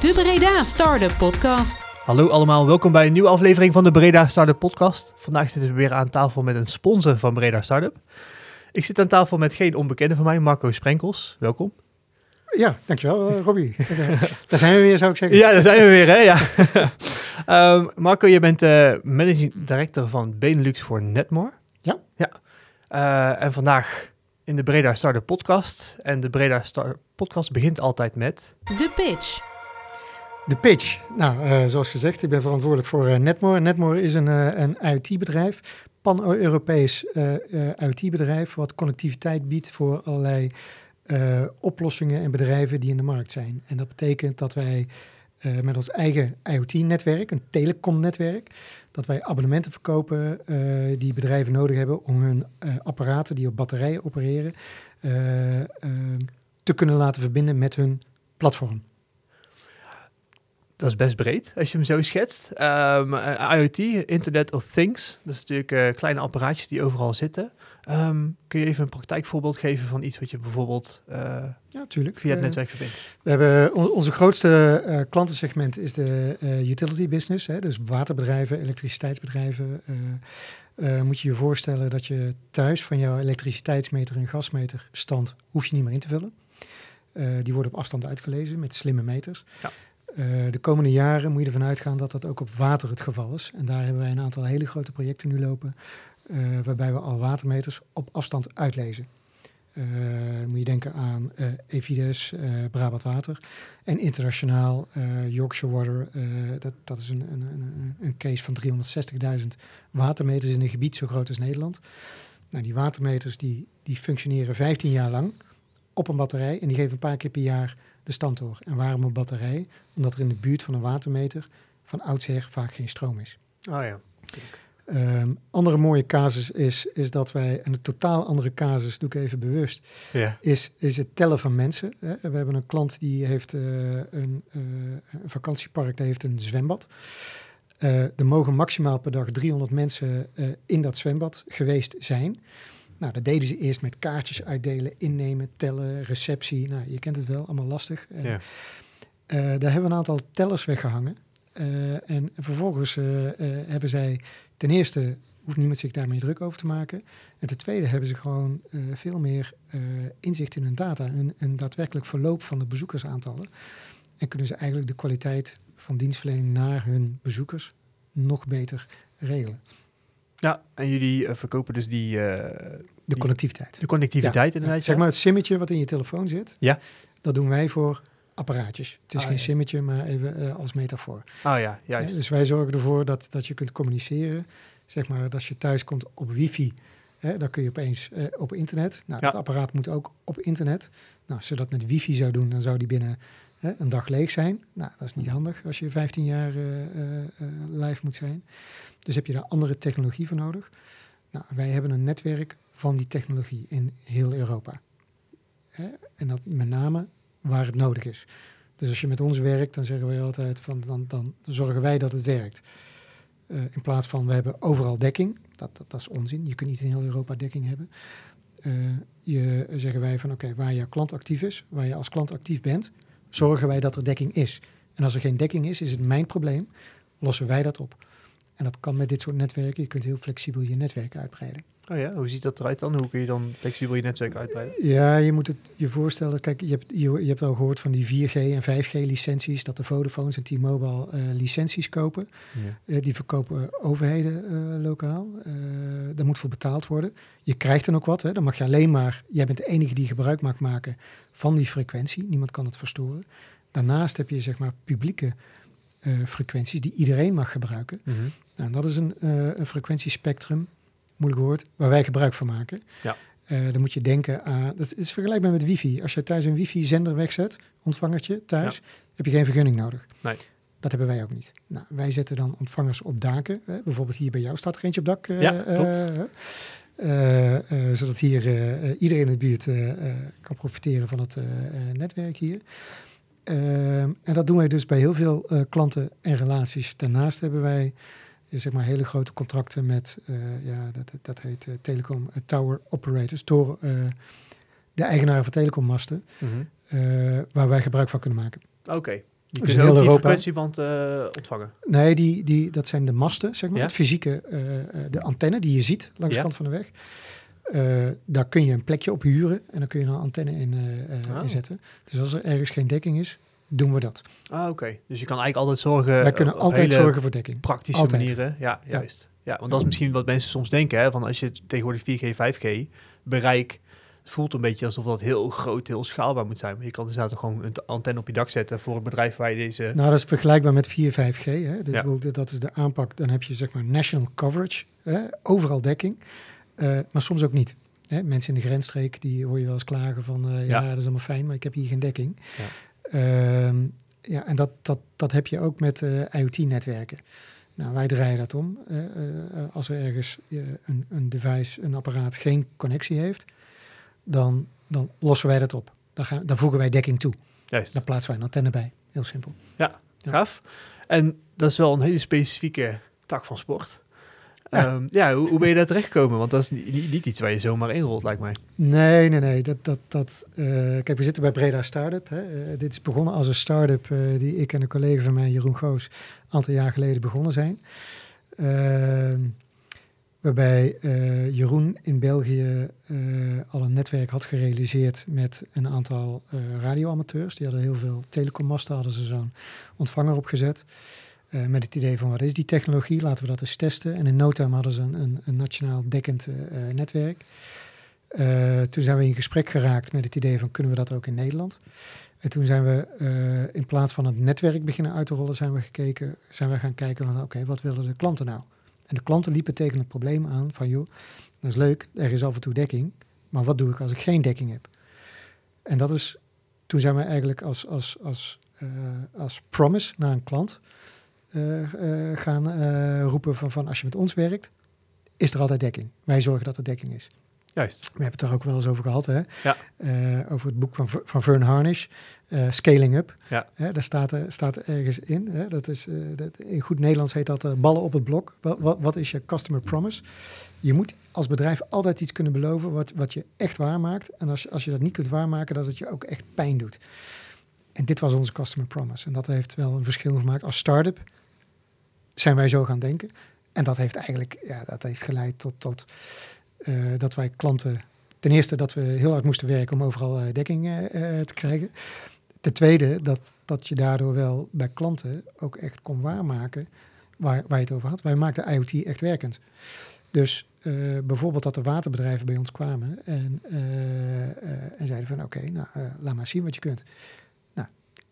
De Breda Startup Podcast. Hallo allemaal, welkom bij een nieuwe aflevering van de Breda Startup Podcast. Vandaag zitten we weer aan tafel met een sponsor van Breda Startup. Ik zit aan tafel met geen onbekende van mij, Marco Sprenkels. Welkom. Ja, dankjewel uh, Robbie. daar zijn we weer, zou ik zeggen. Ja, daar zijn we weer, hè? Ja. um, Marco, je bent uh, managing director van Benelux voor Netmore. Ja. ja. Uh, en vandaag in de Breda Startup Podcast. En de Breda Startup Podcast begint altijd met... De pitch. De pitch. Nou, uh, zoals gezegd, ik ben verantwoordelijk voor uh, Netmore. Netmore is een, uh, een IoT-bedrijf, pan-Europees IoT-bedrijf, wat connectiviteit biedt voor allerlei oplossingen en bedrijven die in de markt zijn. En dat betekent dat wij met ons eigen IoT-netwerk, een telecom-netwerk, dat wij abonnementen verkopen die bedrijven nodig hebben om hun apparaten die op batterijen opereren te kunnen laten verbinden met hun platform dat is best breed als je hem zo schetst. Um, IoT, Internet of Things, dat is natuurlijk uh, kleine apparaatjes die overal zitten. Um, kun je even een praktijkvoorbeeld geven van iets wat je bijvoorbeeld uh, ja, tuurlijk. via het netwerk verbindt? We hebben on onze grootste klantensegment is de utility business, hè, dus waterbedrijven, elektriciteitsbedrijven. moet je je voorstellen dat je thuis van jouw elektriciteitsmeter en gasmeter stand hoef je niet meer in te vullen. die worden op afstand uitgelezen met slimme meters. Ja. Uh, de komende jaren moet je ervan uitgaan dat dat ook op water het geval is. En daar hebben wij een aantal hele grote projecten nu lopen, uh, waarbij we al watermeters op afstand uitlezen. Uh, dan moet je denken aan Evides, Brabant Water en internationaal Yorkshire Water. dat, dat is een, een, een, een case van 360.000 watermeters in een gebied zo groot als Nederland. Nou, die watermeters die, die functioneren 15 jaar lang op een batterij en die geven een paar keer per jaar de. En waarom een batterij? Omdat er in de buurt van een watermeter van oudsher vaak geen stroom is. Oh ja. Um, andere mooie casus is, is dat wij, en een totaal andere casus, doe ik even bewust, ja. is, is het tellen van mensen. Hè. We hebben een klant die heeft uh, een, uh, een vakantiepark, die heeft een zwembad. Uh, er mogen maximaal per dag 300 mensen in dat zwembad geweest zijn. Nou, dat deden ze eerst met kaartjes uitdelen, innemen, tellen, receptie. Nou, je kent het wel, allemaal lastig. En, ja. uh, daar hebben we een aantal tellers weggehangen. Uh, en vervolgens uh, hebben zij ten eerste hoeft niemand zich daarmee druk over te maken. En ten tweede hebben ze gewoon veel meer inzicht in hun data, een, een daadwerkelijk verloop van de bezoekersaantallen. En kunnen ze eigenlijk de kwaliteit van dienstverlening naar hun bezoekers nog beter regelen. Ja, en jullie uh, verkopen dus die... Uh, de connectiviteit. De connectiviteit ja. inderdaad. Zeg maar het simmetje wat in je telefoon zit. Ja. Dat doen wij voor apparaatjes. Het is Ah, geen juist. simmetje, maar even uh, als metafoor. Oh ja, juist. Ja, dus wij zorgen ervoor dat, dat je kunt communiceren. Zeg maar, dat als je thuis komt op wifi, hè, dan kun je opeens uh, op internet. Nou, Ja. het apparaat moet ook op internet. Nou, als je dat met wifi zou doen, dan zou die binnen hè, een dag leeg zijn. Nou, dat is niet handig als je 15 jaar uh, live moet zijn. Dus heb je daar andere technologie voor nodig. Nou, wij hebben een netwerk van die technologie in heel Europa. En dat met name waar het nodig is. Dus als je met ons werkt, dan zeggen wij altijd van dan, dan zorgen wij dat het werkt. Uh, in plaats van we hebben overal dekking. Dat, dat, is onzin. Je kunt niet in heel Europa dekking hebben. Uh, je zeggen wij van oké, waar je klant actief is, waar je als klant actief bent, zorgen wij dat er dekking is. En als er geen dekking is, is het mijn probleem. Lossen wij dat op. En dat kan met dit soort netwerken. Je kunt heel flexibel je netwerk uitbreiden. Oh ja, hoe ziet dat eruit dan? Hoe kun je dan flexibel je netwerk uitbreiden? Ja, je moet het je voorstellen. Kijk, je hebt, je, je hebt al gehoord van die 4G en 5G licenties. Dat de Vodafones en T-Mobile uh, licenties kopen. Ja. Uh, die verkopen overheden uh, lokaal. daar moet voor betaald worden. Je krijgt dan ook wat. Hè. Dan mag je alleen maar... Jij bent de enige die gebruik mag maken van die frequentie. Niemand kan het verstoren. Daarnaast heb je zeg maar publieke frequenties die iedereen mag gebruiken. Mm -hmm. nou, dat is een, uh, een frequentiespectrum, moeilijk woord, waar wij gebruik van maken. Ja. Uh, dan moet je denken aan, dat is vergelijkbaar met wifi. Als je thuis een wifi-zender wegzet, ontvangertje thuis, ja. heb je geen vergunning nodig. Nee. Dat hebben wij ook niet. Nou, wij zetten dan ontvangers op daken. Hè. Bijvoorbeeld hier bij jou staat er eentje op dak. ja, klopt. Uh, zodat hier iedereen in de buurt kan profiteren van het netwerk hier. Uh, en dat doen wij dus bij heel veel uh, klanten en relaties. Daarnaast hebben wij zeg maar hele grote contracten met, uh, ja, dat, dat heet telecom tower operators, toren, de eigenaren van telecommasten, Mm -hmm. waar wij gebruik van kunnen maken. Oké. Okay. Die Dus heel die Europa. frequentieband eh, ontvangen. Nee, die, die, dat zijn de masten, zeg maar. Ja? Het fysieke, eh, eh, de antenne die je ziet langs Ja. de kant van de weg. Eh, daar kun je een plekje op huren en dan kun je een antenne in, eh, eh, Oh. in zetten. Dus als er ergens geen dekking is, doen we dat. Ah, oké. Dus je kan eigenlijk altijd zorgen... Wij kunnen altijd zorgen voor dekking. praktische Altijd. manieren. Ja, juist. Ja, want dat is misschien wat mensen soms denken. Hè, van als je tegenwoordig 4G, 5G bereik... Het voelt een beetje alsof dat heel groot, heel schaalbaar moet zijn. Maar je kan dus inderdaad gewoon een antenne op je dak zetten voor het bedrijf waar je deze... Nou, dat is vergelijkbaar met 4, 5G. Hè. Ja. bedoel, Dat is de aanpak. Dan heb je zeg maar national coverage, hè, overal dekking, eh, maar soms ook niet. Hè. Mensen in de grensstreek, die hoor je wel eens klagen van, eh, ja, Ja. dat is allemaal fijn, maar ik heb hier geen dekking. Ja. Ehm, ja, en dat, dat, dat heb je ook met eh, IoT-netwerken. Nou, wij draaien dat om. Als er ergens een, een device, een apparaat geen connectie heeft, dan, dan lossen wij dat op. Dan, gaan, dan voegen wij dekking toe. Juist. Dan plaatsen wij een antenne bij. Heel simpel. Ja. Gaaf. En dat is wel een hele specifieke tak van sport. Ja. Ja, ja hoe, hoe ben je daar terechtgekomen? Want dat is niet, niet- iets waar je zomaar inrolt, lijkt mij. Nee, nee, nee. Dat, dat, dat, eh, kijk, we zitten bij Breda Startup. Hè. Eh, dit is begonnen als een start-up eh, die ik en een collega van mij, Jeroen Goos, een aantal jaar geleden begonnen zijn. Ehm, waarbij Jeroen in België al een netwerk had gerealiseerd met een aantal radioamateurs. Die hadden heel veel telecommasten, hadden ze zo'n ontvanger opgezet. Eh, met het idee van wat is die technologie, laten we dat eens testen. En in no hadden ze een, een, een nationaal dekkend eh, eh, netwerk. Toen zijn we in gesprek geraakt met het idee van kunnen we dat ook in Nederland. En toen zijn we in plaats van het netwerk beginnen uit te rollen, zijn we, gekeken, zijn we gaan kijken van oké, wat willen de klanten nou? En de klanten liepen tegen het probleem aan van joh, dat is leuk, er is af en toe dekking, maar wat doe ik als ik geen dekking heb? En dat is, toen zijn we eigenlijk als, als, als, als promise naar een klant gaan eh, roepen van, van als je met ons werkt, is er altijd dekking. Wij zorgen dat er dekking is. Juist. We hebben het er ook wel eens over gehad, hè? Ja. Eh, over het boek van, van Vern Harnish, eh, Scaling Up. Ja. Hè, daar staat, er, staat er ergens in. Hè? Dat is, eh, dat, in goed Nederlands heet dat eh, ballen op het blok. Wat, wat, wat is je customer promise? Je moet als bedrijf altijd iets kunnen beloven wat, wat je echt waarmaakt. En als, als je dat niet kunt waarmaken, dat het je ook echt pijn doet. En dit was onze customer promise. En dat heeft wel een verschil gemaakt. Als start-up zijn wij zo gaan denken. En dat heeft eigenlijk ja, dat heeft geleid tot, tot eh, dat wij klanten. Ten eerste dat we heel hard moesten werken om overal eh, dekking eh, te krijgen. Ten tweede dat, dat je daardoor wel bij klanten ook echt kon waarmaken waar, waar je het over had. Wij maakten IoT echt werkend. Dus bijvoorbeeld dat er waterbedrijven bij ons kwamen en, en zeiden van oké, nou laat maar zien wat je kunt.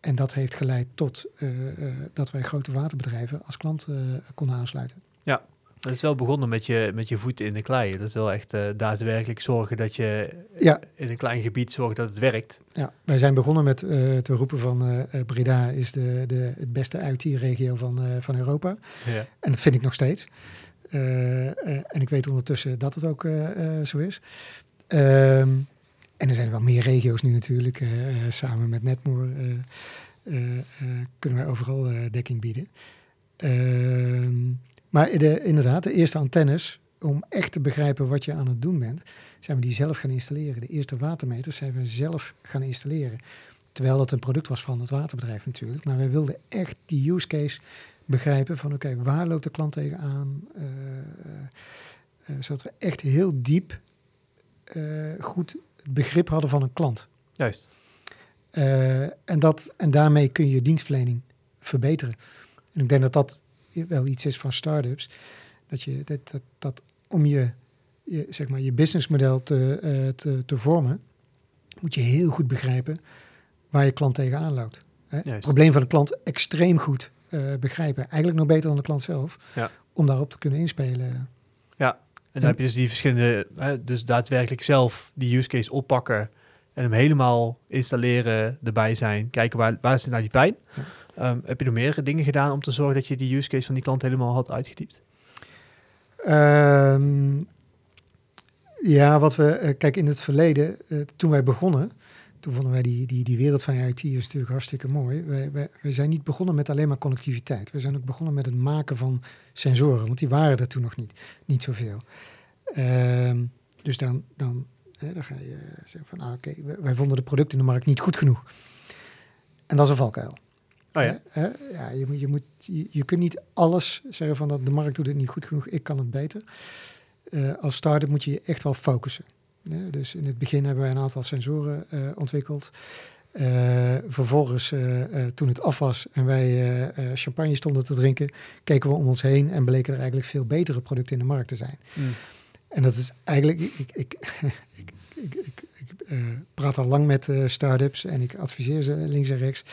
En dat heeft geleid tot eh, eh, dat wij grote waterbedrijven als klant eh, konden aansluiten. Dat is wel begonnen met je, met je voeten in de klei. Dat is wel echt daadwerkelijk zorgen dat je Ja. in een klein gebied zorgt dat het werkt. Ja, wij zijn begonnen met te roepen van eh, Breda is de, de, het beste IoT-regio van, van Europa. Ja. En dat vind ik nog steeds. En ik weet ondertussen dat het ook zo is. Ehm, en er zijn wel meer regio's nu natuurlijk. eh, eh, samen met Netmore eh, kunnen wij overal dekking bieden. Ehm, maar de, inderdaad, de eerste antennes, om echt te begrijpen wat je aan het doen bent, zijn we die zelf gaan installeren. De eerste watermeters zijn we zelf gaan installeren. Terwijl dat een product was van het waterbedrijf natuurlijk. Maar wij wilden echt die use case begrijpen van oké, waar loopt de klant tegenaan? Uh, zodat we echt heel diep goed begrip hadden van een klant. Juist. Uh, en, dat, en daarmee kun je dienstverlening verbeteren. En ik denk dat dat wel iets is van start-ups. Dat je dat, dat, dat om je, je, zeg maar, je businessmodel te, uh, te, te vormen, moet je heel goed begrijpen waar je klant tegenaan loopt. Hè? Het probleem van de klant extreem goed uh, begrijpen. Eigenlijk nog beter dan de klant zelf. Ja. Om daarop te kunnen inspelen. Ja, dan heb je dus die verschillende, hè, dus daadwerkelijk zelf die use case oppakken en hem helemaal installeren, erbij zijn, kijken waar, waar zit nou die pijn. Ja. Um, heb je nog meer dingen gedaan om te zorgen dat je die use case van die klant helemaal had uitgediept? Um, ja, wat we, uh, kijk, in het verleden, uh, toen wij begonnen, toen vonden wij die, die, die wereld van IoT is natuurlijk hartstikke mooi. Wij, wij, wij zijn niet begonnen met alleen maar connectiviteit. We zijn ook begonnen met het maken van sensoren, want die waren er toen nog niet, niet zoveel. Um, dus dan, dan, hè, dan ga je zeggen van, ah, oké, okay, wij vonden de producten in de markt niet goed genoeg. En dat is een valkuil. Oh ja. Ja je, moet, je, moet, je, je kunt niet alles zeggen van dat de markt doet het niet goed genoeg, ik kan het beter. Eh, als start-up moet je je echt wel focussen. Ja, dus in het begin hebben wij een aantal sensoren eh, ontwikkeld. Eh, vervolgens, eh, toen het af was en wij champagne stonden te drinken, keken we om ons heen en bleken er eigenlijk veel betere producten in de markt te zijn. Mm. En dat is eigenlijk, ik, ik, ik, praat al lang met eh start-ups en ik adviseer ze links en rechts.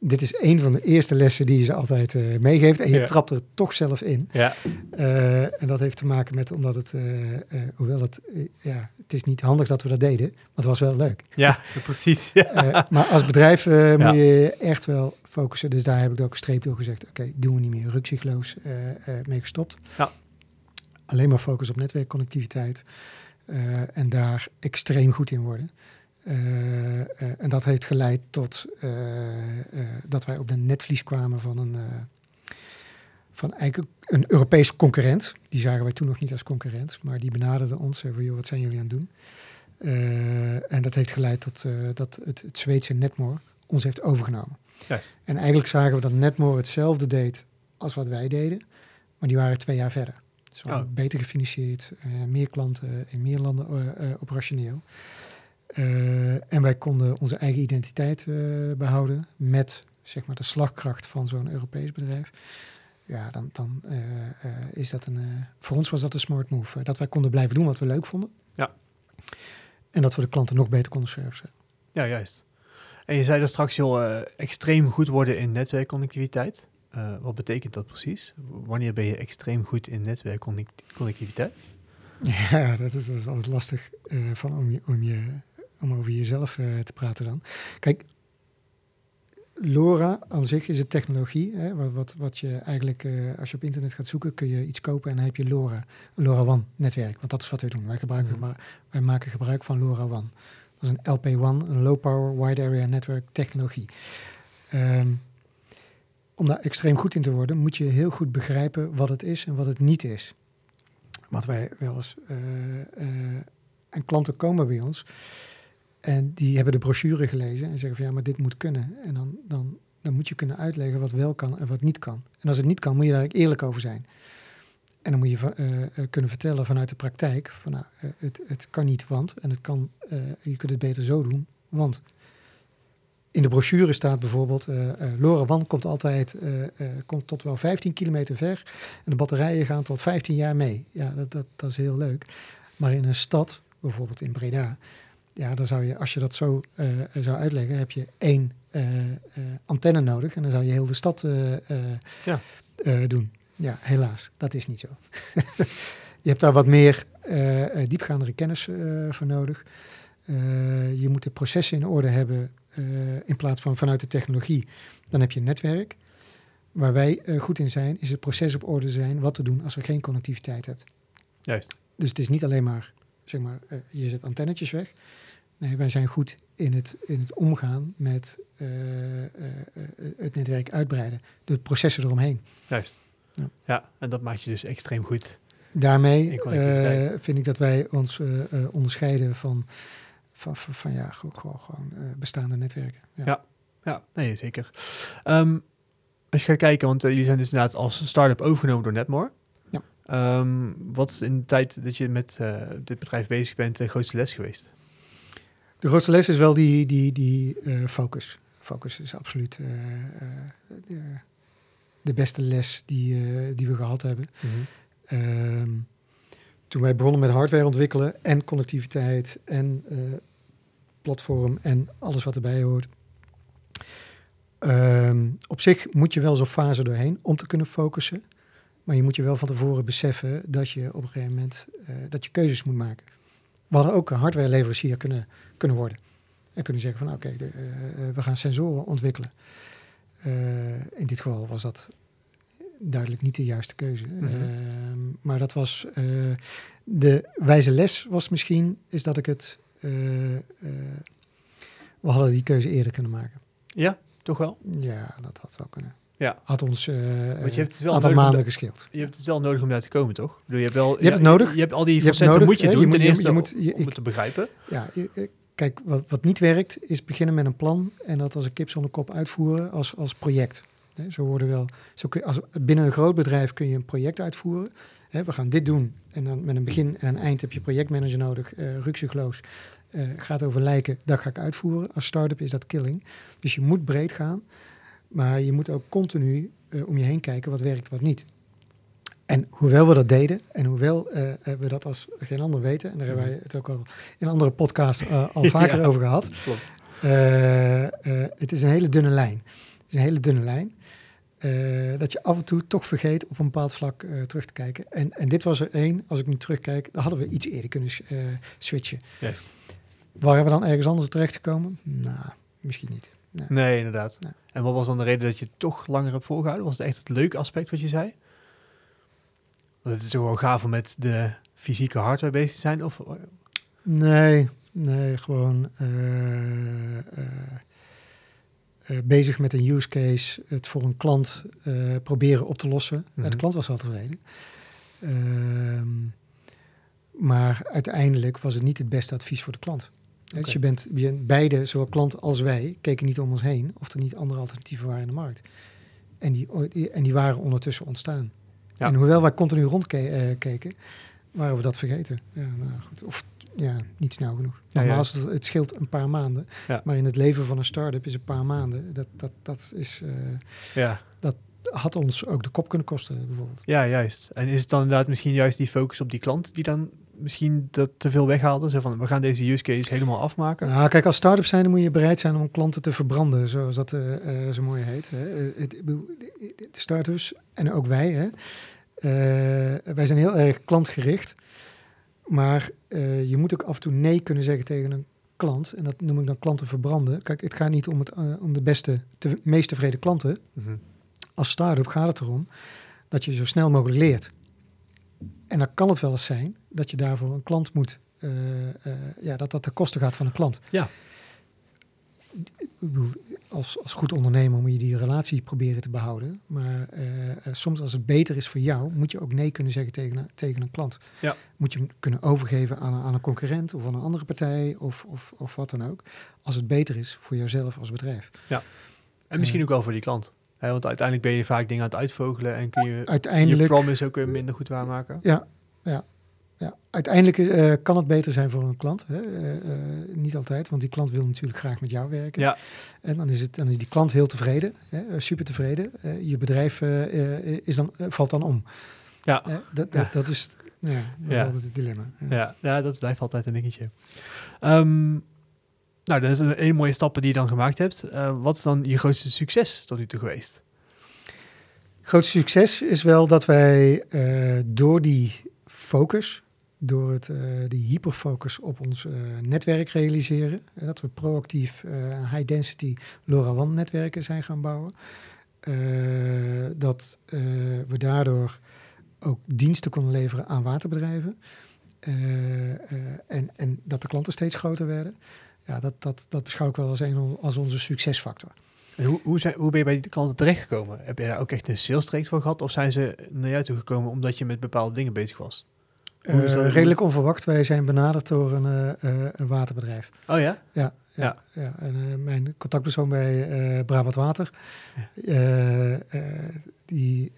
Dit is een van de eerste lessen die je ze altijd eh, meegeeft en je Ja. trapt er toch zelf in. Ja. Eh, en dat heeft te maken met, omdat het, eh, eh, hoewel het, eh, ja, het is niet handig dat we dat deden, maar het was wel leuk. ja, precies. Ja. Eh, maar als bedrijf eh, moet je echt wel focussen. Dus daar heb ik ook een streep door gezegd. Oké, doen we niet meer. Eh eh mee gestopt. Ja. Alleen maar focus op netwerkconnectiviteit. Eh, en daar extreem goed in worden. Eh, eh, en dat heeft geleid tot dat wij op de netvlies kwamen van een, van eigenlijk een Europees concurrent. Die zagen wij toen nog niet als concurrent, maar die benaderde ons. Zeiden, joh, wat zijn jullie aan het doen? En dat heeft geleid tot dat het, het Zweedse Netmore ons heeft overgenomen. Juist. En eigenlijk zagen we dat Netmore hetzelfde deed als wat wij deden, maar die waren twee jaar verder. Oh. beter gefinancierd, eh, meer klanten in meer landen eh, eh, operationeel. En wij konden onze eigen identiteit eh, behouden met zeg maar, de slagkracht van zo'n Europees bedrijf. Ja, dan, dan is dat een. voor ons was dat een smart move. dat wij konden blijven doen wat we leuk vonden. Ja. En dat we de klanten nog beter konden servicen. Ja, juist. En je zei er straks, eh, extreem goed worden in netwerkconnectiviteit. Eh, wat betekent dat precies? Wanneer ben je extreem goed in netwerkconnectiviteit? Ja, dat is, dat is altijd lastig eh, van om, je, om, je, om over jezelf eh, te praten dan. Kijk, LoRa aan zich is een technologie. Hè, wat, wat, wat je eigenlijk, als je op internet gaat zoeken, kun je iets kopen en dan heb je LoRa, een LoRaWAN netwerk. Want dat is wat we doen. Wij, gebruiken, Mhm. gebru- wij maken gebruik van LoRaWAN. Dat is een LP1, een Low Power Wide Area Network technologie. Ehm, om daar extreem goed in te worden, moet je heel goed begrijpen wat het is en wat het niet is. Wat wij wel eens. eh, eh, en klanten komen bij ons en die hebben de brochure gelezen en zeggen van ja, maar dit moet kunnen. En dan, dan, dan moet je kunnen uitleggen wat wel kan en wat niet kan. En als het niet kan, moet je daar eerlijk over zijn. En dan moet je eh, kunnen vertellen vanuit de praktijk van nou, het, het kan niet, want. En het kan, je kunt het beter zo doen, want. In de brochure staat bijvoorbeeld, eh LoRaWAN komt altijd eh, komt tot wel 15 kilometer ver. En de batterijen gaan tot 15 jaar mee. Ja, dat, dat, dat is heel leuk. Maar in een stad, bijvoorbeeld in Breda, ja, dan zou je, als je dat zo zou uitleggen, heb je één antenne nodig. En dan zou je heel de stad Ja. doen. Ja, helaas, dat is niet zo. je hebt daar wat meer diepgaandere kennis voor nodig. Eh, je moet de processen in orde hebben in plaats van vanuit de technologie. Dan heb je een netwerk. Waar wij eh, goed in zijn, is het proces op orde zijn wat te doen als er geen connectiviteit hebt. Juist. Dus het is niet alleen maar, zeg maar, eh, je zet antennetjes weg. Nee, wij zijn goed in het, in het omgaan met eh, eh, eh, het netwerk uitbreiden. De processen eromheen. Juist. Ja. Ja. en dat maakt je dus extreem goed. Daarmee eh, vind ik dat wij ons eh, eh, onderscheiden van, van, van, van ja, gewoon, gewoon, eh, bestaande netwerken. Ja. Ja. Ja, nee, zeker. Ehm, als je gaat kijken, want eh, jullie zijn dus inderdaad als start-up overgenomen door Netmore. Ja. Ehm, wat is in de tijd dat je met eh, dit bedrijf bezig bent de grootste les geweest? De grootste les is wel die, die, die focus. Focus is absoluut de, de beste les die, die we gehad hebben. Ehm, toen wij begonnen met hardware ontwikkelen en connectiviteit en platform en alles wat erbij hoort. Ehm, op zich moet je wel zo'n fase doorheen om te kunnen focussen. Maar je moet je wel van tevoren beseffen dat je op een gegeven moment eh, dat je keuzes moet maken. We hadden ook een hardwareleverancier kunnen, kunnen worden. En kunnen zeggen van oké, eh, eh, we gaan sensoren ontwikkelen. In dit geval was dat duidelijk niet de juiste keuze. Mhm. Ehm, maar dat was de wijze les was misschien is dat ik het. Eh, eh, we hadden die keuze eerder kunnen maken. Ja, toch wel? Ja, dat had wel kunnen. Ja. Had ons eh Want je hebt het wel aantal nodig maanden gescheeld. Je hebt het wel nodig om daar te komen, toch? Ik bedoel, je hebt wel. Je hebt het nodig. Je, hebt al die facetten moet je hè? doen Je ten moet- je- eerste je moet- je- om het te begrijpen. Ja, kijk, wat, wat niet werkt, is beginnen met een plan en dat als een kip zonder kop uitvoeren als, als project. Zo worden wel, zo kun je, als, binnen een groot bedrijf kun je een project uitvoeren. Hè, we gaan dit doen en dan met een begin en een eind heb je projectmanager nodig, uh, ruksigloos. Uh, gaat over lijken, dat ga ik uitvoeren. Als start-up is dat killing. Dus je moet breed gaan, maar je moet ook continu uh, om je heen kijken wat werkt, wat niet. En hoewel we dat deden en hoewel uh, we dat als geen ander weten, en daar hebben wij het ook al in andere podcasts uh, al vaker ja, over gehad. Klopt. Uh, het is een hele dunne lijn. Het is een hele dunne lijn. Dat je af en toe toch vergeet op een bepaald vlak terug te kijken. En, en dit was er één, als ik nu terugkijk, dan hadden we iets eerder kunnen switchen. Yes. Waren we dan ergens anders terechtgekomen? Nou, misschien niet. Nee, nee inderdaad. Nee. En wat was dan de reden dat je het toch langer hebt volgehouden? Was het echt het leuke aspect wat je zei? Want het is ook wel gaaf om met de fysieke hardware bezig te zijn? Of? Nee, nee, gewoon uh, uh, bezig met een use case, het voor een klant proberen op te lossen. Mm -hmm. de klant was wel tevreden. Ehm, maar uiteindelijk was het niet het beste advies voor de klant. Okay. Dus je bent, je beide, zowel klant als wij, keken niet om ons heen of er niet andere alternatieven waren in de markt. En die, en die waren ondertussen ontstaan. Ja. En hoewel wij continu rondkeken, waren we dat vergeten. Ja, nou goed. Of ja, niet snel genoeg. Nogmaals, ja, ja. het scheelt een paar maanden. Maar in het leven van een start-up is een paar maanden. Dat, dat, dat is. Uh, ja. Dat had ons ook de kop kunnen kosten, bijvoorbeeld. Ja, juist. En is het dan inderdaad misschien juist die focus op die klant die dan misschien dat te veel weghaalde? Zo van, we gaan deze use case helemaal afmaken? Nou, kijk, als start-up zijn, dan moet je bereid zijn om klanten te verbranden, zoals dat uh, uh, zo mooi heet. Hè. Het, de start-ups en ook wij, hè. Uh, wij zijn heel erg klantgericht. Maar uh, je moet ook af en toe nee kunnen zeggen tegen een klant. En dat noem ik dan klanten verbranden. Kijk, het gaat niet om, het, uh, om de beste, te, meest tevreden klanten. Mm -hmm. Als start-up gaat het erom dat je zo snel mogelijk leert. En dan kan het wel eens zijn dat je daarvoor een klant moet... Uh, ja, dat dat de kosten gaat van een klant. Ja. Als, als goed ondernemer moet je die relatie proberen te behouden. Maar uh, uh, soms als het beter is voor jou, moet je ook nee kunnen zeggen tegen, tegen een klant. Ja. Moet je hem kunnen overgeven aan, aan een concurrent of aan een andere partij of, of, of wat dan ook. Als het beter is voor jezelf als bedrijf. Ja. En misschien uh, ook wel voor die klant. Hè, want uiteindelijk ben je vaak dingen aan het uitvogelen en kun je uiteindelijk, je promise ook weer minder goed waarmaken. Ja, ja. Ja, uiteindelijk uh, kan het beter zijn voor een klant. Hè? Uh, uh, niet altijd, want die klant wil natuurlijk graag met jou werken. Ja. En dan is, het, dan is die klant heel tevreden, hè? super tevreden. je bedrijf is dan, valt dan om. Ja. Dat, dat, dat, is, ja, dat ja. is altijd het dilemma. Ja. Ja. dat blijft altijd een dingetje. Um, nou, dat is een, een mooie stappen die je dan gemaakt hebt. wat is dan je grootste succes tot nu toe geweest? Grootste succes is wel dat wij door die focus, door het, uh, die hyperfocus op ons uh, netwerk realiseren. Uh, dat we proactief high-density LoRaWAN-netwerken zijn gaan bouwen. dat we daardoor ook diensten konden leveren aan waterbedrijven. en, en dat de klanten steeds groter werden. Ja, dat, dat, dat beschouw ik wel als, een, als onze succesfactor. En hoe, hoe, zijn, hoe ben je bij die klanten terechtgekomen? Heb je daar ook echt een sales traject voor gehad? Of zijn ze naar jou toe gekomen omdat je met bepaalde dingen bezig was? Uh, redelijk onverwacht. Wij zijn benaderd door een, uh, een waterbedrijf. Oh ja? Ja. Ja, ja. ja. En uh, mijn contactpersoon bij Brabant Water, ja. die,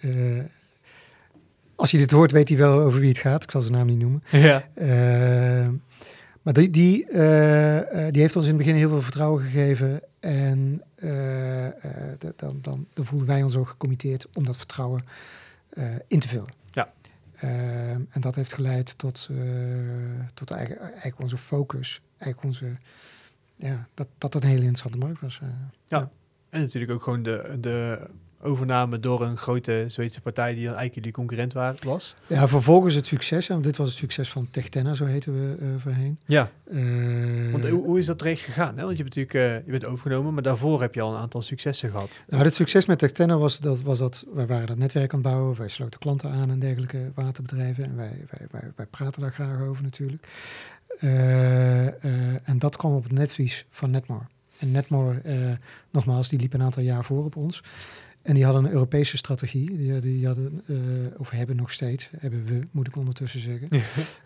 als je dit hoort, weet hij wel over wie het gaat. Ik zal zijn naam niet noemen. Ja. maar die, die, die heeft ons in het begin heel veel vertrouwen gegeven. En dan, dan, dan voelden wij ons ook gecommitteerd om dat vertrouwen in te vullen. Uh, en dat heeft geleid tot, uh, tot eigenlijk, eigenlijk, onze focus. Eigenlijk onze, ja, dat, dat een hele interessante markt was. Uh, ja. ja. en natuurlijk ook gewoon de, de overname door een grote Zweedse partij die dan eigenlijk die concurrent was. Ja, vervolgens het succes. Want dit was het succes van Techtenna, zo heten we uh, voorheen. Ja. Want hoe, hoe, is dat terecht gegaan? Hè? Want je bent natuurlijk uh, je bent overgenomen, maar daarvoor heb je al een aantal successen gehad. Nou, het succes met Techtenna was dat, was dat wij waren dat netwerk aan het bouwen. Wij sloten klanten aan en dergelijke waterbedrijven. En wij, wij, wij, wij praten daar graag over natuurlijk. En dat kwam op het netvlies van Netmore. En Netmore, nogmaals, die liep een aantal jaar voor op ons. En die hadden een Europese strategie. Die, die hadden, uh, of hebben nog steeds, hebben we, moet ik ondertussen zeggen,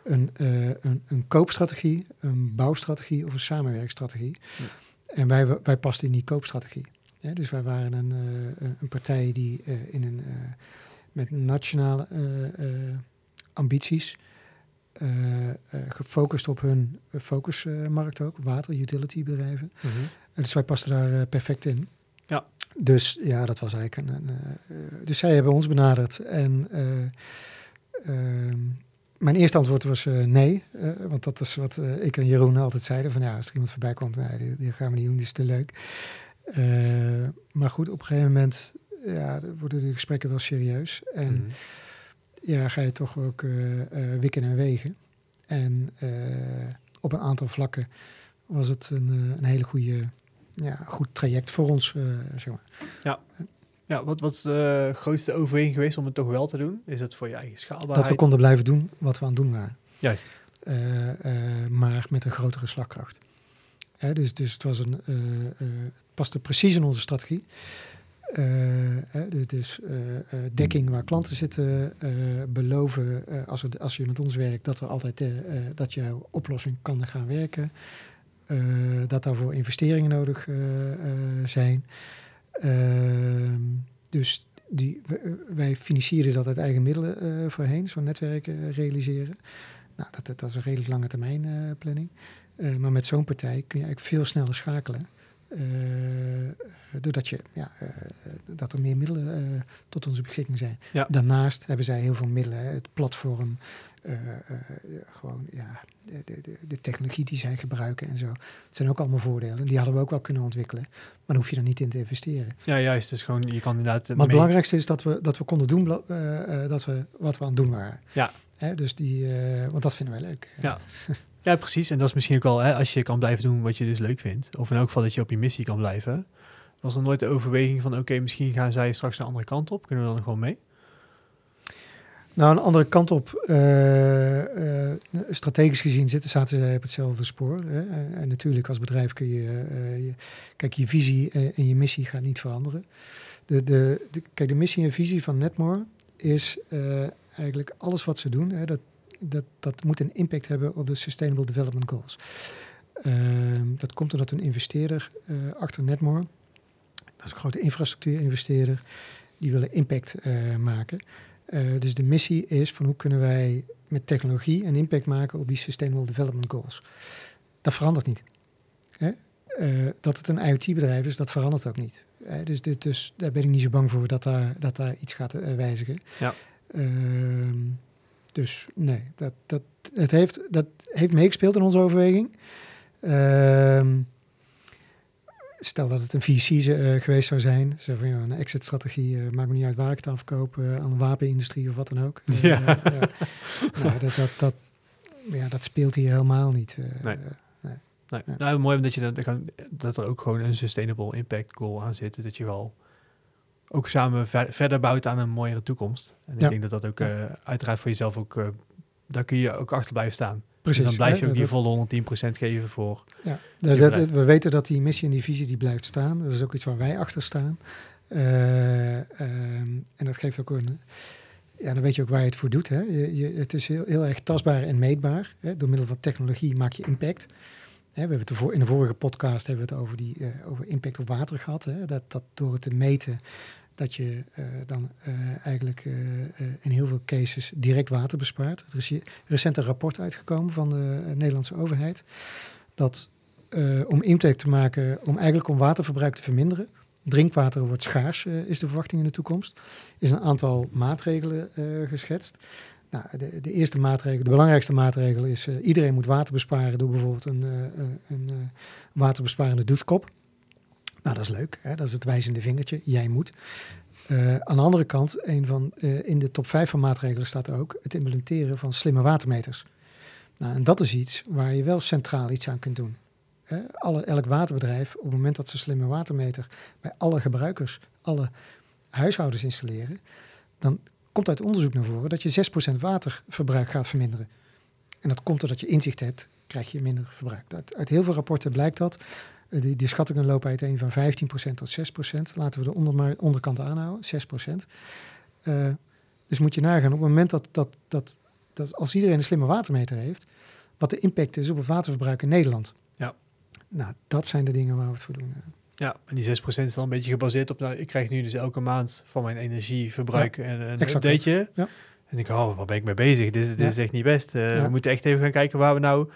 een, uh, een, een koopstrategie, een bouwstrategie of een samenwerkstrategie. Ja. En wij, wij pasten in die koopstrategie. Ja, dus wij waren een, uh, een partij die in een, met nationale ambities, gefocust op hun focusmarkt ook, water, utility bedrijven. -hmm. dus wij pasten daar perfect in. Dus ja, dat was eigenlijk een. een uh, dus zij hebben ons benaderd. En uh, mijn eerste antwoord was nee. want dat is wat ik en Jeroen altijd zeiden: van ja, als er iemand voorbij komt, nee, die, die gaan we niet doen, die is te leuk. maar goed, op een gegeven moment ja, worden de gesprekken wel serieus. En mm -hmm. ja, ga je toch ook wikken en wegen. En op een aantal vlakken was het een, een hele goede ja, goed traject voor ons, uh, zeg maar. Ja. Ja, wat, wat is de grootste overweging geweest om het toch wel te doen? Is het voor je eigen schaalbaarheid? Dat we konden blijven doen wat we aan het doen waren. Juist. Uh, uh, maar met een grotere slagkracht. Hè, dus, dus het was een, het paste precies in onze strategie. Hè, dus dekking waar klanten zitten, beloven als, het, als je met ons werkt dat er altijd dat jouw oplossing kan gaan werken. Uh, dat daarvoor investeringen nodig uh, uh, zijn. Ehm, dus die, wij financieren dat uit eigen middelen voorheen, zo'n netwerk realiseren. Nou, dat, dat, is een redelijk lange termijn planning. maar met zo'n partij kun je eigenlijk veel sneller schakelen. doordat je, ja, dat er meer middelen tot onze beschikking zijn. Ja. Daarnaast hebben zij heel veel middelen, het platform, uh, uh, gewoon ja, de, de, de, technologie die zij gebruiken en zo. Het zijn ook allemaal voordelen. Die hadden we ook wel kunnen ontwikkelen. Maar dan hoef je er niet in te investeren. Ja, juist. Dus gewoon, je kan inderdaad... Maar het belangrijkste is dat we, dat we konden doen dat we, wat we aan het doen waren. Ja. Hè, dus die, want dat vinden wij leuk. Ja. ja, precies. En dat is misschien ook wel, hè, als je kan blijven doen wat je dus leuk vindt. Of in elk geval dat je op je missie kan blijven. Was er nooit de overweging van, oké, misschien gaan zij straks de andere kant op. Kunnen we dan gewoon mee? Nou, een andere kant op, uh, uh, strategisch gezien zitten, zaten zij op hetzelfde spoor. Hè? En natuurlijk als bedrijf kun je, je kijk, je visie en je missie gaat niet veranderen. De, de, de, kijk, de missie en visie van Netmore is eigenlijk alles wat ze doen, hè, dat, dat, dat moet een impact hebben op de Sustainable Development Goals. Ehm, dat komt omdat een investeerder achter Netmore, dat is een grote infrastructuurinvesteerder, die willen impact maken. Uh, dus de missie is van hoe kunnen wij met technologie een impact maken op die Sustainable Development Goals. Dat verandert niet. Hè? Uh, dat het een IoT-bedrijf is, dat verandert ook niet. Uh, dus, dit, dus daar ben ik niet zo bang voor dat daar, dat daar iets gaat wijzigen. Ja. Ehm, dus nee, dat, dat, het heeft, dat heeft meegespeeld in onze overweging. Ehm, stel dat het een VC uh, geweest zou zijn, zo van, ja, een exit-strategie, uh, maakt me niet uit waar ik het afkoop, uh, aan de wapenindustrie of wat dan ook. Ja. nou, dat, dat, dat, ja, dat speelt hier helemaal niet. nee. nee. nee. Nou, mooi omdat je dat, dat er ook gewoon een sustainable impact goal aan zit, dat je wel ook samen ver, verder bouwt aan een mooiere toekomst. En ik denk dat dat ook uiteraard voor jezelf ook, daar kun je ook achter blijven staan. Precies. Dan blijf je ook die volle 110% geven voor. Ja, dat, dat, we weten dat die missie en die visie die blijft staan. Dat is ook iets waar wij achter staan. Uh, um, en dat geeft ook een. Ja, dan weet je ook waar je het voor doet. Hè. Je, je, het is heel, heel erg tastbaar en meetbaar. Hè. Door middel van technologie maak je impact. Hè, we hebben het in de vorige podcast hebben we het over, die, uh, over impact op water gehad. Hè. Dat, dat door het te meten dat je uh, dan uh, eigenlijk uh, in heel veel cases direct water bespaart. Er is recent een rapport uitgekomen van de Nederlandse overheid dat om impact te maken, om eigenlijk om waterverbruik te verminderen, drinkwater wordt schaars, is de verwachting in de toekomst, is een aantal maatregelen geschetst. Nou, de, de, eerste maatregel, de belangrijkste maatregel is iedereen moet water besparen door bijvoorbeeld een, een waterbesparende douchekop. Nou, dat is leuk. Hè? Dat is het wijzende vingertje. Jij moet. Uh, aan de andere kant, een van, uh, in de top 5 van maatregelen staat ook het implementeren van slimme watermeters. Nou, en dat is iets waar je wel centraal iets aan kunt doen. Alle, elk waterbedrijf, op het moment dat ze slimme watermeter bij alle gebruikers, alle huishoudens installeren, dan komt uit onderzoek naar voren dat je 6% waterverbruik gaat verminderen. En dat komt doordat je inzicht hebt, krijg je minder verbruik. Uit heel veel rapporten blijkt dat. Eh, die, die schattingen lopen uiteen van 15% tot 6%. Laten we de onder, maar onderkant aanhouden, 6%. Eh, dus moet je nagaan op het moment dat, dat, dat, dat als iedereen een slimme watermeter heeft, wat de impact is op het waterverbruik in Nederland. Ja. Nou, dat zijn de dingen waar we het voor doen. Ja, en die 6% is dan een beetje gebaseerd op, nou, ik krijg nu dus elke maand van mijn energieverbruik een, updateje. Ja. En ik, oh, waar ben ik mee bezig? Dit, is- dit Ja. is echt niet best. Eh. We moeten echt even gaan kijken waar we nou...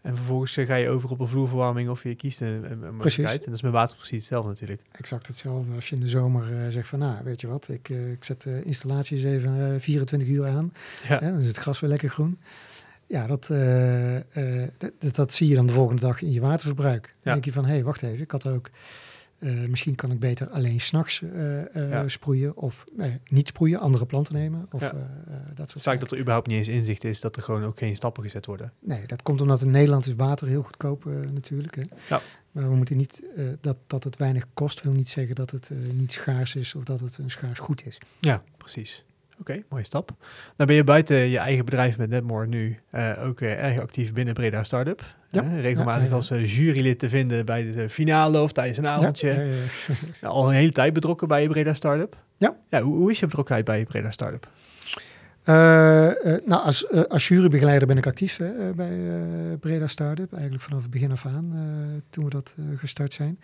En vervolgens eh, ga je over op een vloerverwarming of je kiest een, een, mogelijkheid. En dat is met water precies hetzelfde natuurlijk. Exact hetzelfde. Als je in de zomer eh, zegt van, nou, weet je wat, ik, eh, ik zet de installaties even eh, 24 uur aan. Ja. Hè, dan is het gras weer lekker groen. Ja, dat, dat, dat, dat zie je dan de volgende dag in je waterverbruik. Dan Ja. denk je van, hé, hey, wacht even, ik had ook... eh, misschien kan ik beter alleen s'nachts eh eh Ja. sproeien of niet sproeien, andere planten nemen of Ja. dat soort vaak dat er überhaupt niet eens inzicht is dat er gewoon ook geen stappen gezet worden. Nee, dat komt omdat in Nederland is water heel goedkoop natuurlijk. Hè. Ja. Maar we moeten niet, dat, dat het weinig kost wil niet zeggen dat het niet schaars is of dat het een schaars goed is. Ja, precies. Oké, mooie stap. Dan ben je buiten je eigen bedrijf met Netmore nu eh, ook eh, erg actief binnen Breda Startup. Ja. Eh, regelmatig Ja, als jurylid te vinden bij de finale of tijdens een avondje. Ja, Ja, al een hele tijd betrokken bij je Breda Startup. Ja. ja hoe, hoe is je betrokkenheid bij je Breda Startup? Nou, als, als jurybegeleider ben ik actief hè, bij Breda Startup. Eigenlijk vanaf het begin af aan, toen we dat gestart zijn.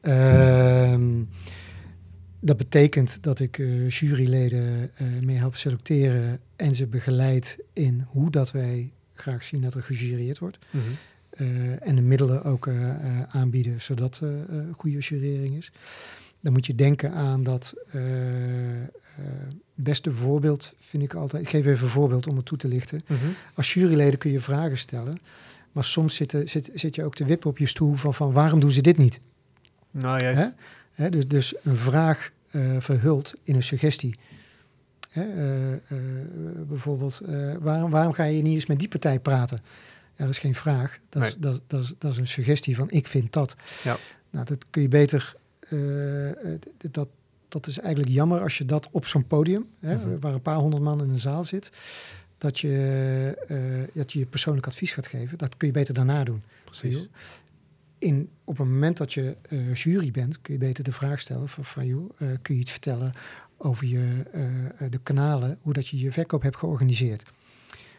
Ehm, dat betekent dat ik eh, juryleden eh, mee help selecteren en ze begeleid in hoe dat wij graag zien dat er gejureerd wordt. Eh, en de middelen ook aanbieden, zodat eh, goede jurering is. Dan moet je denken aan dat beste voorbeeld, vind ik altijd. Ik geef even een voorbeeld om het toe te lichten. Als juryleden kun je vragen stellen, maar soms zit, er- zit, zit je ook te wippen op je stoel van, van waarom doen ze dit niet? Nou, juist. Hè? Dus, dus een vraag eh, verhult in een suggestie. Eh, eh, bijvoorbeeld, waarom, waarom ga je niet eens met die partij praten? Ja, dat is geen vraag. Dat, is, Nee. dat, is- dat, is, dat is een suggestie van ik vind dat. Ja. Nou, dat kun je beter. dat, dat is eigenlijk jammer als je dat op zo'n podium, hè, Mhm. waar een paar honderd man in een zaal zit, dat je, dat je je persoonlijk advies gaat geven. Dat kun je beter daarna doen precies. In, op het moment dat je eh, jury bent, kun je beter de vraag stellen van, van joh, eh, kun je iets vertellen over je, eh, de kanalen, hoe dat je je verkoop hebt georganiseerd.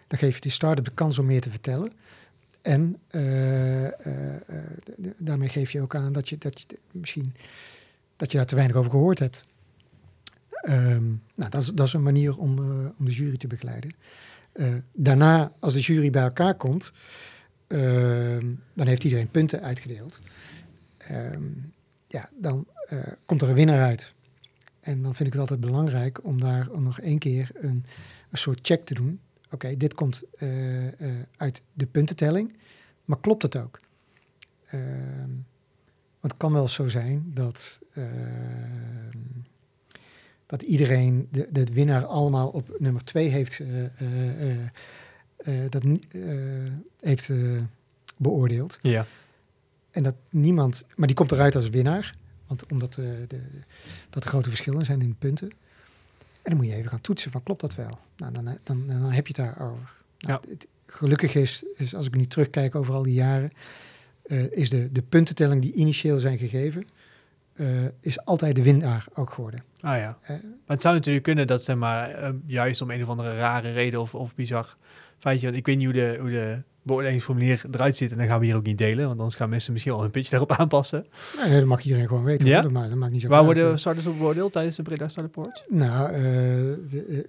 Dan geef je de start-up de kans om meer te vertellen. En daarmee geef je ook aan dat je, dat je misschien dat je daar te weinig over gehoord hebt. Ehm, nou, dat is, dat is een manier om, om de jury te begeleiden. Daarna, als de jury bij elkaar komt, dan heeft iedereen punten uitgedeeld. Ehm, ja, dan eh, komt er een winnaar uit. En dan vind ik het altijd belangrijk om daar nog één keer een, soort check te doen. Oké, dit komt eh, eh, uit de puntentelling, maar klopt het ook? Ehm, want het kan wel zo zijn dat, ehm, dat iedereen de, de winnaar allemaal op nummer twee heeft dat ni- eh, heeft eh, beoordeeld. Ja. En dat niemand, maar die komt eruit als winnaar, want omdat eh, de, dat er grote verschillen zijn in de punten. En dan moet je even gaan toetsen van klopt dat wel? Nou, dan, dan, dan heb je het daarover. Nou, het, gelukkig is, is, als ik nu terugkijk over al die jaren, eh, is de, de puntentelling die initieel zijn gegeven, eh, is altijd de winnaar ook geworden. Ah ja. Eh, Maar het zou natuurlijk kunnen dat, zeg maar, eh, juist om een of andere rare reden of, of bizar feitje, want ik weet niet hoe de, hoe de beoordelingsformulier eruit ziet en dan gaan we hier ook niet delen, want anders gaan mensen misschien al hun pitch daarop aanpassen. nou, dat mag iedereen gewoon weten. Ja? Dat, maakt, dat maakt niet zo Waar worden starters op beoordeeld tijdens de Breda Award? Nou, eh, eh,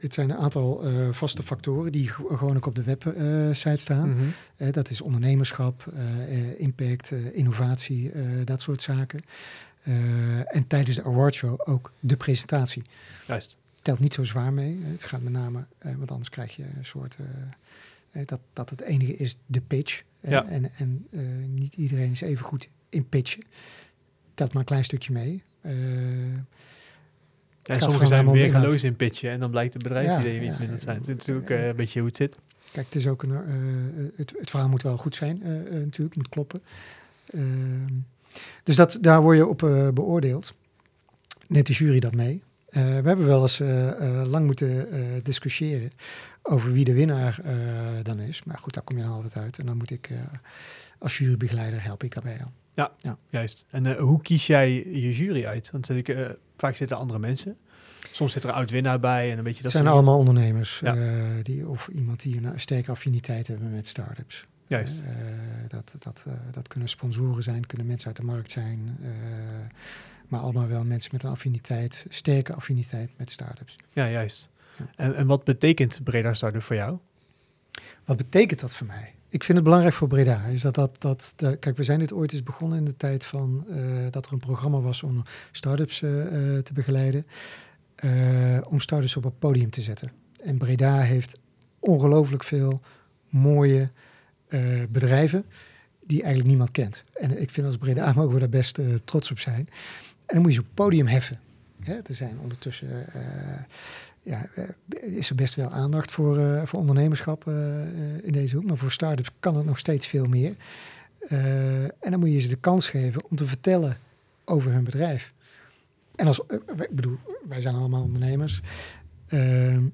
het zijn een aantal eh, vaste factoren die ge- gewoon ook op de website staan. Mhm. Dat is ondernemerschap, impact, innovatie, dat soort zaken. En tijdens de awardshow ook de presentatie. Juist. Telt niet zo zwaar mee. Het gaat met name, eh, want anders krijg je een soort... eh, eh, dat, dat het enige is de pitch. Eh, Ja. En, en eh, niet iedereen is even goed in pitchen. Telt maar een klein stukje mee. Eh, gaat sommigen zijn weer galoos in pitchen en dan blijkt de bedrijfsideeën Ja, iets ja, minder te zijn. Het is ja. natuurlijk eh, een beetje hoe het zit. Kijk, het is ook een, eh, het, het verhaal moet wel goed zijn, eh, eh, natuurlijk, moet kloppen. Ehm, dus dat, daar word je op eh, beoordeeld. Neemt de jury dat mee? Eh, we hebben wel eens eh, eh, lang moeten discussiëren over wie de winnaar dan is. Maar goed, daar kom je dan altijd uit. En dan moet ik als jurybegeleider help ik daarbij dan. Juist. En hoe kies jij je jury uit? Want ik, vaak zitten er andere mensen. Soms zit er een oud-winnaar bij en een beetje dat Het zijn allemaal ondernemers Ja. die, of iemand die een sterke affiniteit hebben met start-ups. Juist. Dat, dat, dat kunnen sponsoren zijn, kunnen mensen uit de markt zijn. Maar allemaal wel mensen met een affiniteit, sterke affiniteit met start-ups. Ja, juist. Ja. En, en wat betekent Breda Startup voor jou? Wat betekent dat voor mij? Ik vind het belangrijk voor Breda. Is dat, dat, dat de- kijk, we zijn dit ooit eens begonnen in de tijd van eh, dat er een programma was om start-ups eh, te begeleiden. eh, om start-ups op het podium te zetten. En Breda heeft ongelooflijk veel mooie bedrijven die eigenlijk niemand kent. En ik vind als Breda mogen we daar best trots op zijn. En dan moet je ze het podium heffen. Hè, er zijn ondertussen eh, ja, eh, is er best wel aandacht voor, eh, voor ondernemerschap in deze hoek. Maar voor start-ups kan het nog steeds veel meer. En dan moet je ze de kans geven om te vertellen over hun bedrijf. En als, ik bedoel, wij zijn allemaal ondernemers.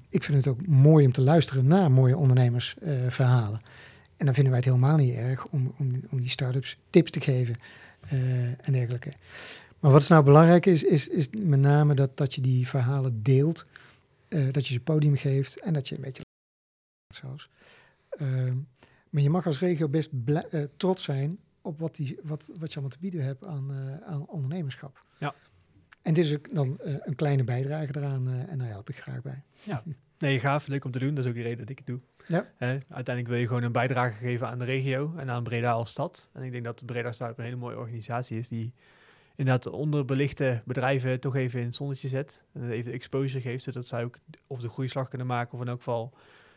Ik vind het ook mooi om te luisteren naar mooie ondernemersverhalen. en dan vinden wij het helemaal niet erg om, om, om die start-ups tips te geven en dergelijke. Maar wat is nou belangrijk is, is, is met name dat, dat je die verhalen deelt. eh, dat je ze podium geeft en dat je een beetje zoals. Ehm, maar je mag als regio best eh, trots zijn op wat, die, wat, wat je allemaal te bieden hebt aan, eh, aan ondernemerschap. Ja. En dit is ook dan een kleine bijdrage eraan en daar help ik graag bij. Nee, gaaf. Leuk om te doen. Dat is ook de reden dat ik het doe. Ja. Uiteindelijk wil je gewoon een bijdrage geven aan de regio en aan Breda als stad. En ik denk dat Breda Startup een hele mooie organisatie is die inderdaad onderbelichte bedrijven toch even in het zonnetje zet. En even exposure geeft, zodat zij ook of de groeislag kunnen maken of in elk geval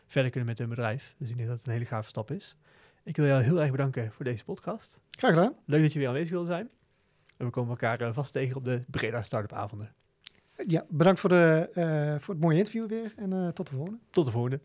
verder kunnen met hun bedrijf. Dus ik denk dat het een hele gave stap is. Ik wil jou heel erg bedanken voor deze podcast. Graag gedaan. Leuk dat je weer aanwezig wilde zijn. En we komen elkaar eh, vast tegen op de Breda Startup avonden. Ja, bedankt voor, de, eh, voor het mooie interview weer en eh, tot de volgende. Tot de volgende.